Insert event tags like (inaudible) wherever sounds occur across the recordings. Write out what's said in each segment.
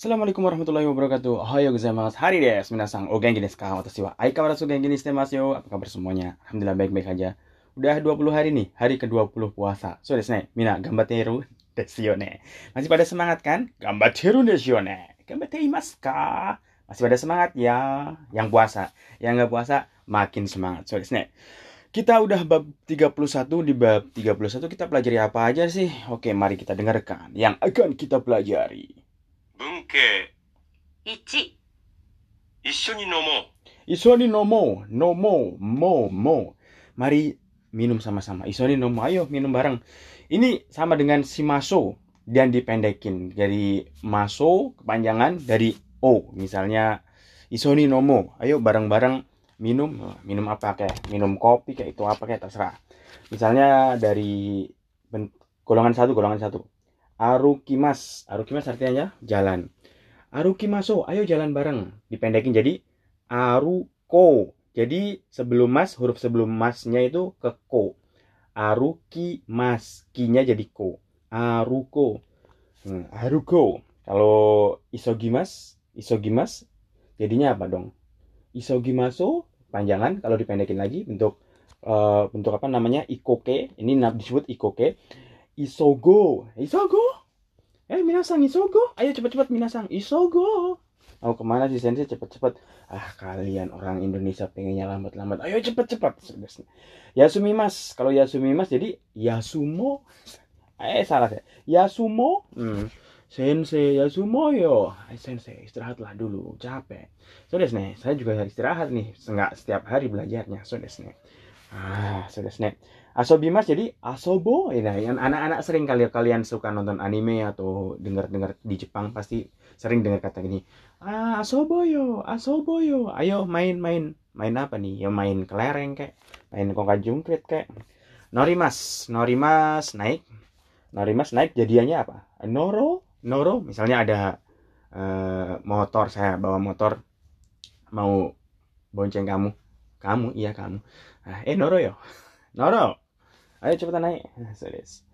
Assalamualaikum warahmatullahi wabarakatuh. Ohayou gozaimasu. Hari desu. Minasang, o genki desu ka? Watashi wa aikawarazu genki ni shite masu yo. Apa kabar semuanya? Alhamdulillah baik-baik aja. Udah 20 hari nih, hari ke-20 puasa. So desu ne, mina gambateru (laughs) desu yo ne. Masih pada semangat kan? Gambateru desu yo ne. Gambateimasu ka? Masih pada semangat ya? Yang puasa. Yang nggak puasa, makin semangat. So desu ne. Kita udah bab 31 di bab 31 kita pelajari apa aja sih? Oke, mari kita dengarkan yang akan kita pelajari. 文系1、一緒に飲も Isoni nomo, nomo, mo, mo. Mari minum sama-sama. Isoni nomo, ayo minum bareng. Ini sama dengan si maso dan dipendekin dari maso kepanjangan dari o. Misalnya isoni nomo, ayo bareng-bareng minum. Minum apa kayak minum kopi kayak itu apa kayak terserah. Misalnya dari ben- golongan satu, golongan satu. Arukimas, arukimas artinya jalan. Arukimaso, ayo jalan bareng. Dipendekin jadi Aruko. Jadi sebelum mas, huruf sebelum masnya itu ke ko. Aruki mas. Kinya jadi ko. Aruko. Hmm, Aruko. Kalau isogimas, isogimas jadinya apa dong? Isogimaso panjangan kalau dipendekin lagi bentuk eh, bentuk apa namanya ikoke. Ini disebut ikoke. Isogo. Isogo. Eh, minasang isogo. Ayo cepat-cepat minasang. Isogo. Mau ke mana sih sensei cepet-cepet ah kalian orang Indonesia pengennya lambat-lambat. Ayo cepet-cepet Yasumi mas. Kalau Yasumi mas jadi Yasumo. Eh salah ya. Yasumo? Hmm. Sensei Yasumo yo. Eh, Sensei istirahatlah dulu. Capek. So desne saya juga harus istirahat nih. Enggak setiap hari belajarnya. So desne ah so desne Asobi mas jadi asobo nah, yang anak-anak sering kali kalian suka nonton anime atau dengar-dengar di Jepang pasti sering dengar kata gini ah asoboyo asoboyo ayo main-main main. Apa nih? Ya main kelereng kek. Main kongka jungkrit kek. Norimas norimas naik. Norimas naik jadiannya apa? Noro? Noro? Misalnya ada eh, motor saya bawa motor mau bonceng kamu. Kamu iya kamu. Ah, eh noro yo noro. Ayo cepetan naik. (laughs) So des.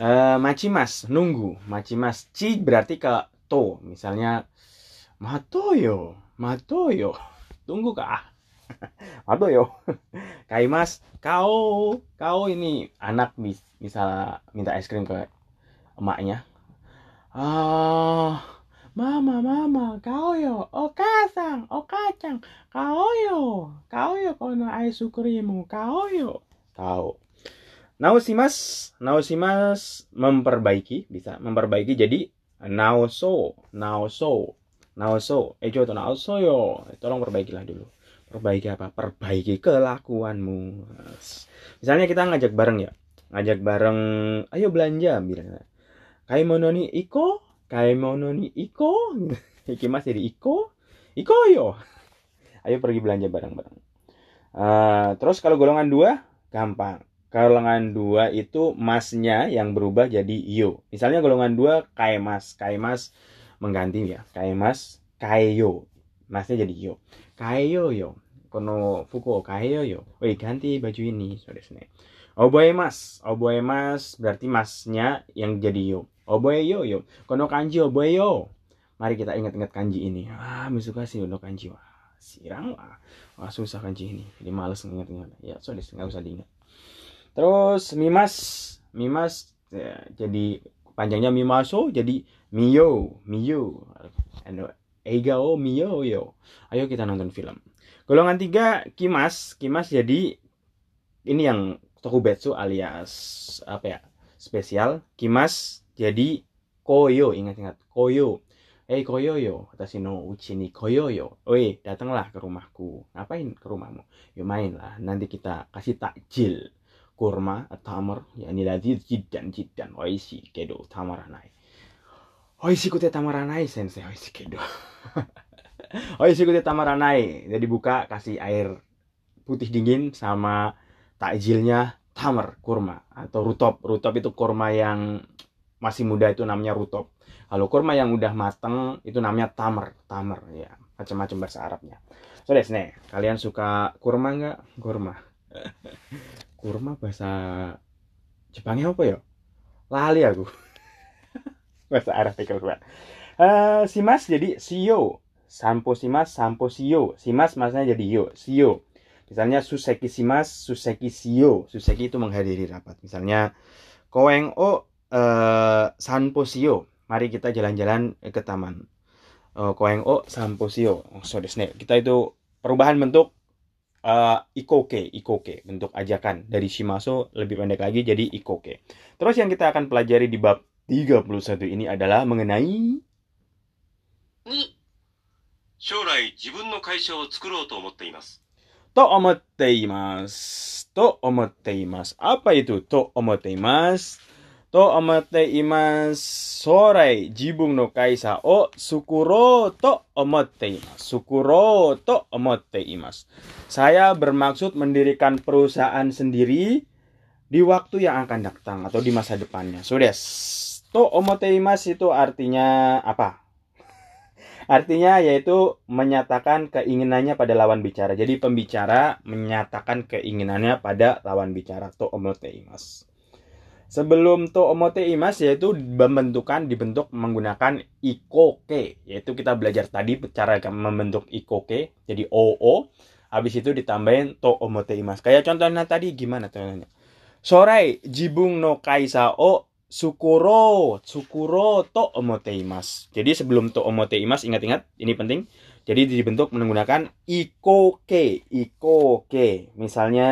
Eh, machimas nunggu. Machimas ci berarti ke to. Misalnya Matoyo, Matoyo. (laughs) Tunggu kak. (laughs) Matoyo. Kaimas, kau, kau ini anak bis, bisa minta es krim ke emaknya. Ah, mama, mama, kau yo, okasang, okacang, kau yo, kau yo kono es krimmu, kau yo, kau. Nausimas, nausimas memperbaiki, bisa memperbaiki jadi naoso, naoso. Naoso, eh coba naoso yo. Tolong perbaikilah dulu. Perbaiki apa? Perbaiki kelakuanmu. Misalnya kita ngajak bareng ya. Ngajak bareng, ayo belanja bilang. Ni iko, ni iko. (laughs) Iki mas jadi iko, iko yo. (laughs) Ayo pergi belanja bareng-bareng. Eh, terus kalau golongan dua, gampang. Golongan dua itu masnya yang berubah jadi yo. Misalnya golongan dua kaimas, kaimas mengganti ya. Kaimas kaeyo. Masnya jadi yo. Kaeyo yo. Kono fuku kaeyo yo. Woi ganti baju ini so desu ne oboe mas. Oboe mas berarti masnya yang jadi yo. Oboe yo yo. Kono kanji oboe yo. Mari kita ingat-ingat kanji ini. Ah misuka sih no kanji. Wah sirang wah wah susah kanji ini. Jadi males ingat-ingat ya desu nggak usah diingat. Terus mimas. Mimas ya, jadi panjangnya mimaso jadi Mio, Mio, Ano, Eiga o Mio yo. Ayo kita nonton film. Golongan tiga Kimas, Kimas jadi ini yang Tokubetsu alias apa ya spesial. Kimas jadi Koyo, ingat-ingat. Koyo. Eh Koyo yo, kata no uchi ni Koyo yo. Oi, datanglah ke rumahku. Ngapain ke rumahmu? Yo main lah. Nanti kita kasih takjil kurma atau tamar. Ya ini lagi jidan jidan. Oishi kedo tamaranai. Oishikute tamaranai sensei oishikedo. (laughs) Oishikute tamaranai. Jadi buka kasih air putih dingin sama takjilnya tamar kurma atau rutop. Rutop itu kurma yang masih muda itu namanya rutop. Kalau kurma yang udah mateng itu namanya tamar, tamar ya. Macam-macam bahasa Arabnya. So desne, kalian suka kurma nggak? Kurma. (laughs) kurma bahasa Jepangnya apa ya? Lali aku. (laughs) bahasa Arab keluar. Eh, simas jadi sio. Sampo simas, sampo sio. Simas masnya jadi yo, sio. Misalnya suseki simas, suseki sio. Suseki itu menghadiri rapat. Misalnya koeng o eh, sanpo sio Mari kita jalan-jalan ke taman. Eh, koeng o sanpo sio. Oh, so desu ne. Kita itu perubahan bentuk eh, ikoke, ikoke, bentuk ajakan dari shimaso lebih pendek lagi jadi ikoke. Terus yang kita akan pelajari di bab 31 ini adalah mengenai 2、将来自分の会社を作ろうと思っています。 to omotte imasu. To omotte imasu. Apa itu To omotte imasu. Sorai jibung no kaisa o sukuro to omotte imasu. Sukuro to omotte imasu. Saya bermaksud mendirikan perusahaan sendiri di waktu yang akan datang atau di masa depannya. So des. To omotte imasu itu artinya apa? (laughs) Artinya yaitu menyatakan keinginannya pada lawan bicara. Jadi pembicara menyatakan keinginannya pada lawan bicara. To omote imas. Sebelum to omote imas yaitu pembentukan dibentuk menggunakan ikoke. Yaitu kita belajar tadi cara membentuk ikoke. Jadi oo. Habis itu ditambahin to omote imas. Kayak contohnya tadi gimana contohnya? Sorai jibung no kaisa o Sukuro, Sukuro to omoteimas. Jadi sebelum to omoteimas ingat-ingat ini penting. Jadi dibentuk menggunakan ikoke, ikoke. Misalnya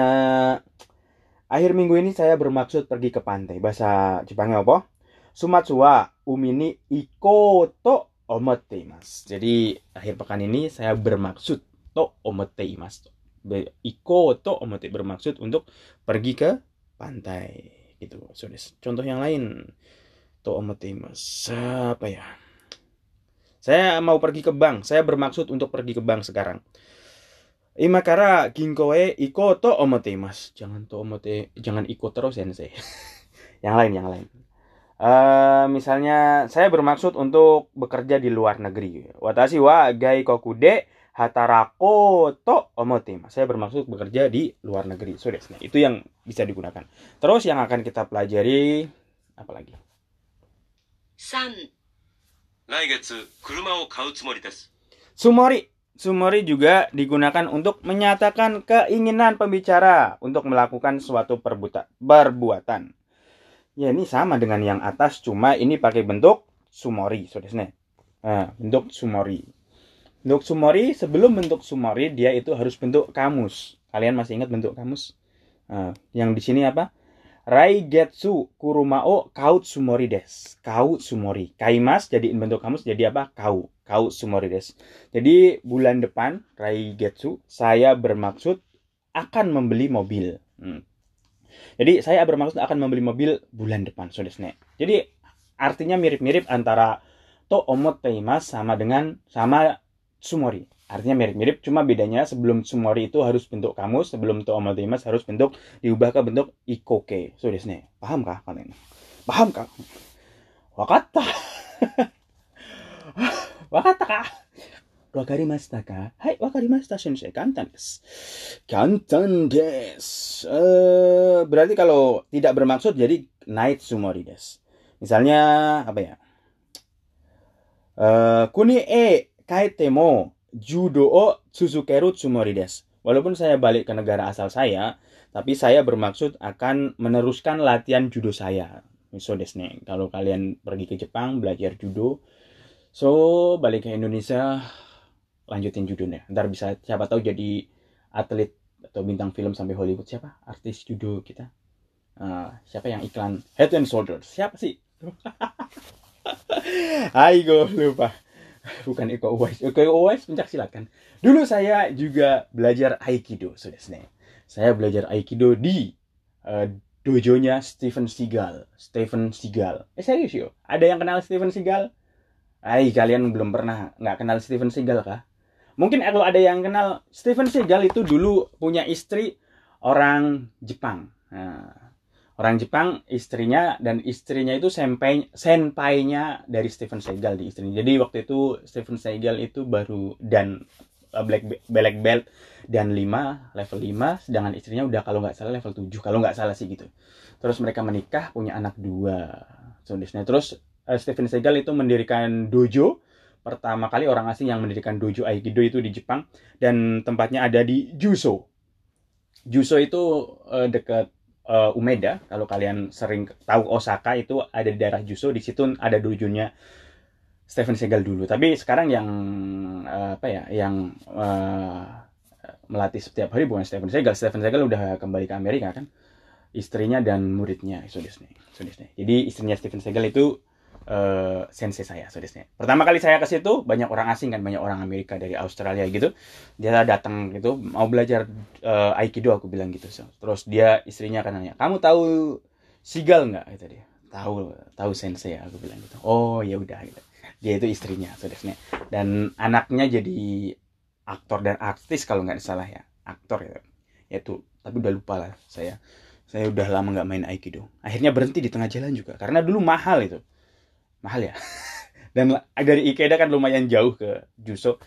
akhir minggu ini saya bermaksud pergi ke pantai. Bahasa Jepangnya apa? Sumatsu wa umi ni iko to omoteimas. Jadi akhir pekan ini saya bermaksud to omoteimas. Iko to omote bermaksud untuk pergi ke pantai gitu so, contoh yang lain to omotemas apa ya saya mau pergi ke bank saya bermaksud untuk pergi ke bank sekarang imakara ginkoe iko to omotemas jangan to omote jangan ikut terus sensei (laughs) yang lain yang lain Eh, misalnya saya bermaksud untuk bekerja di luar negeri watashi wa gai kokude hatarako to omotemas saya bermaksud bekerja di luar negeri so desu. itu yang bisa digunakan terus yang akan kita pelajari apa lagi 3、来月、車を買うつもりです。 sumori sumori juga digunakan untuk menyatakan keinginan pembicara untuk melakukan suatu perbuatan. Ya ini sama dengan yang atas cuma ini pakai bentuk sumori ne. Nah, bentuk sumori bentuk sumori sebelum bentuk sumori dia itu harus bentuk kamus. Kalian masih ingat bentuk kamus? Nah, yang di sini apa Raigetsu kurumao kaut sumori des. Kaut sumori. Kaimas jadi bentuk kamus jadi apa? Kau. Kaut sumori des. Jadi bulan depan Raigetsu saya bermaksud akan membeli mobil. Hmm. Jadi saya bermaksud akan membeli mobil bulan depan, so desu ne. Jadi artinya mirip-mirip antara to omoteimas sama dengan sama sumori. Artinya mirip-mirip, cuma bedanya sebelum sumori itu harus bentuk kamus, sebelum to omoteimas harus bentuk diubah ke bentuk ikoke. So desu ne. Paham kah kalian? Paham kah? Wakatta. (laughs) Wakatta kah? Wakarimashita ka? Hai, wakarimashita sensei. Kantan desu. Kantan desu. Eh, berarti kalau tidak bermaksud jadi night sumori desu. Misalnya apa ya? Eh, kuni e kaite mo judo o suzukeru tsumori desu. Walaupun saya balik ke negara asal saya, tapi saya bermaksud akan meneruskan latihan judo saya. So desu ne. Kalau kalian pergi ke Jepang belajar judo, so balik ke Indonesia lanjutin judonya. Ntar bisa siapa tahu jadi atlet atau bintang film sampai Hollywood siapa? Artis judo kita. Ah, siapa yang iklan Head and Shoulders? Siapa sih? (laughs) Aigo lupa. (laughs) Bukan Iko Uwais. Iko Uwais pencak silat kan. Dulu saya juga belajar Aikido, sudah Saya belajar Aikido di eh, dojonya Steven Seagal. Steven Seagal. Eh serius yo? Ada yang kenal Steven Seagal? Hai, kalian belum pernah nggak kenal Steven Seagal kah? Mungkin kalau ada yang kenal Steven Seagal itu dulu punya istri orang Jepang. Nah, orang Jepang istrinya dan istrinya itu senpai senpainya dari Steven Seagal di istrinya. Jadi waktu itu Steven Seagal itu baru dan uh, black black belt dan 5 level 5 sedangkan istrinya udah kalau nggak salah level 7 kalau nggak salah sih gitu. Terus mereka menikah punya anak dua. So, terus uh, Steven Seagal itu mendirikan dojo pertama kali orang asing yang mendirikan dojo Aikido itu di Jepang dan tempatnya ada di Juso. Juso itu uh, dekat uh, Umeda. Kalau kalian sering tahu Osaka itu ada di daerah Juso. Di situ ada dojonya Stephen Segal dulu. Tapi sekarang yang uh, apa ya? Yang uh, melatih setiap hari bukan Stephen Segal. Stephen Segal udah kembali ke Amerika kan. Istrinya dan muridnya. So Jadi istrinya Stephen Segal itu uh, sensei saya saudara. Pertama kali saya ke situ banyak orang asing kan banyak orang Amerika dari Australia gitu. Dia datang gitu mau belajar uh, aikido aku bilang gitu. So. terus dia istrinya kan nanya kamu tahu sigal nggak? Itu dia. Tahu tahu sensei aku bilang gitu. Oh ya udah gitu. Dia itu istrinya saudara. Dan anaknya jadi aktor dan artis kalau nggak salah ya. Aktor ya itu tapi udah lupa lah saya. Saya udah lama nggak main aikido. Akhirnya berhenti di tengah jalan juga karena dulu mahal itu mahal ya? (laughs) Dan dari Ikeda kan lumayan jauh ke Juso.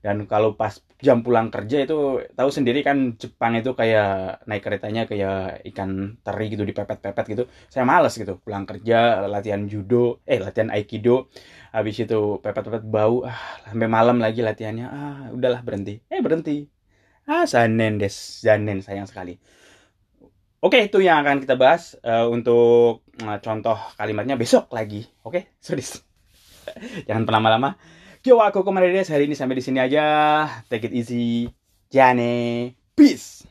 Dan kalau pas jam pulang kerja itu tahu sendiri kan Jepang itu kayak naik keretanya kayak ikan teri gitu dipepet-pepet gitu. Saya males gitu pulang kerja latihan judo eh latihan aikido. Habis itu pepet-pepet bau ah sampai malam lagi latihannya. Ah udahlah berhenti. Eh berhenti. Ah zanen des zanen sayang sekali Oke, itu yang akan kita bahas uh, untuk uh, contoh kalimatnya besok lagi. Oke, sorry. (laughs) Jangan pernah lama-lama. Kyo aku kemarin hari ini sampai di sini aja. Take it easy. Jane. Peace.